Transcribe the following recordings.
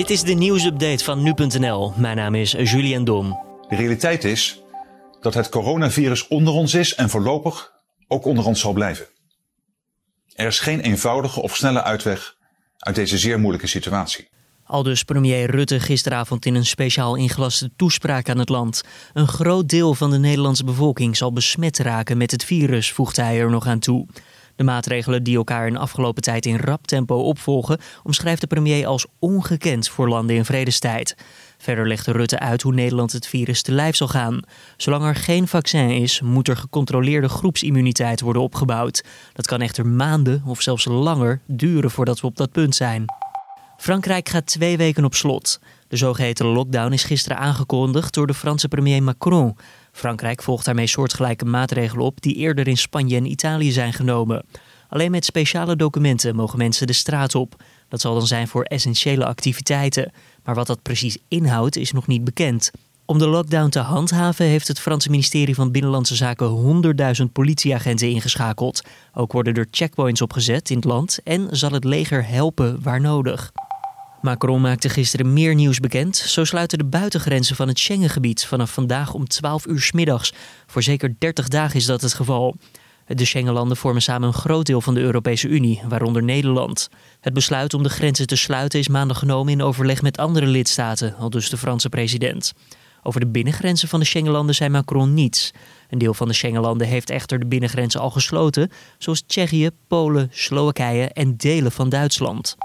Dit is de nieuwsupdate van nu.nl. Mijn naam is Julian Dom. De realiteit is dat het coronavirus onder ons is en voorlopig ook onder ons zal blijven. Er is geen eenvoudige of snelle uitweg uit deze zeer moeilijke situatie. Aldus premier Rutte gisteravond in een speciaal ingelaste toespraak aan het land. Een groot deel van de Nederlandse bevolking zal besmet raken met het virus, voegde hij er nog aan toe. De maatregelen die elkaar in afgelopen tijd in rap tempo opvolgen, omschrijft de premier als ongekend voor landen in vredestijd. Verder legde Rutte uit hoe Nederland het virus te lijf zal gaan. Zolang er geen vaccin is, moet er gecontroleerde groepsimmuniteit worden opgebouwd. Dat kan echter maanden of zelfs langer duren voordat we op dat punt zijn. Frankrijk gaat twee weken op slot. De zogeheten lockdown is gisteren aangekondigd door de Franse premier Macron. Frankrijk volgt daarmee soortgelijke maatregelen op die eerder in Spanje en Italië zijn genomen. Alleen met speciale documenten mogen mensen de straat op. Dat zal dan zijn voor essentiële activiteiten. Maar wat dat precies inhoudt is nog niet bekend. Om de lockdown te handhaven heeft het Franse ministerie van Binnenlandse Zaken 100.000 politieagenten ingeschakeld. Ook worden er checkpoints opgezet in het land en zal het leger helpen waar nodig. Macron maakte gisteren meer nieuws bekend. Zo sluiten de buitengrenzen van het Schengengebied vanaf vandaag om 12 uur s middags. Voor zeker 30 dagen is dat het geval. De Schengenlanden vormen samen een groot deel van de Europese Unie, waaronder Nederland. Het besluit om de grenzen te sluiten is maandag genomen in overleg met andere lidstaten, al dus de Franse president. Over de binnengrenzen van de Schengenlanden zei Macron niets. Een deel van de Schengenlanden heeft echter de binnengrenzen al gesloten, zoals Tsjechië, Polen, Slowakije en delen van Duitsland.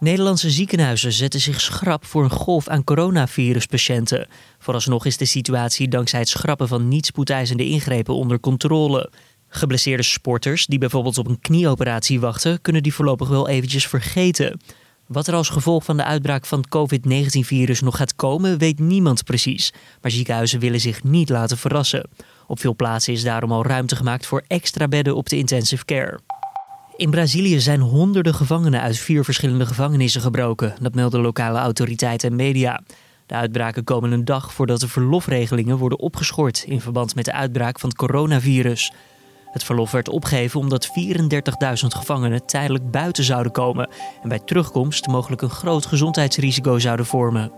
Nederlandse ziekenhuizen zetten zich schrap voor een golf aan coronaviruspatiënten. Vooralsnog is de situatie dankzij het schrappen van niet spoedeisende ingrepen onder controle. Geblesseerde sporters die bijvoorbeeld op een knieoperatie wachten, kunnen die voorlopig wel eventjes vergeten. Wat er als gevolg van de uitbraak van het COVID-19-virus nog gaat komen, weet niemand precies. Maar ziekenhuizen willen zich niet laten verrassen. Op veel plaatsen is daarom al ruimte gemaakt voor extra bedden op de intensive care. In Brazilië zijn honderden gevangenen uit vier verschillende gevangenissen gebroken. Dat melden lokale autoriteiten en media. De uitbraken komen een dag voordat de verlofregelingen worden opgeschort in verband met de uitbraak van het coronavirus. Het verlof werd opgegeven omdat 34.000 gevangenen tijdelijk buiten zouden komen en bij terugkomst mogelijk een groot gezondheidsrisico zouden vormen.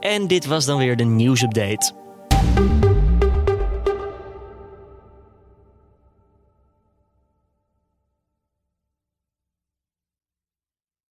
En dit was dan weer de nieuwsupdate.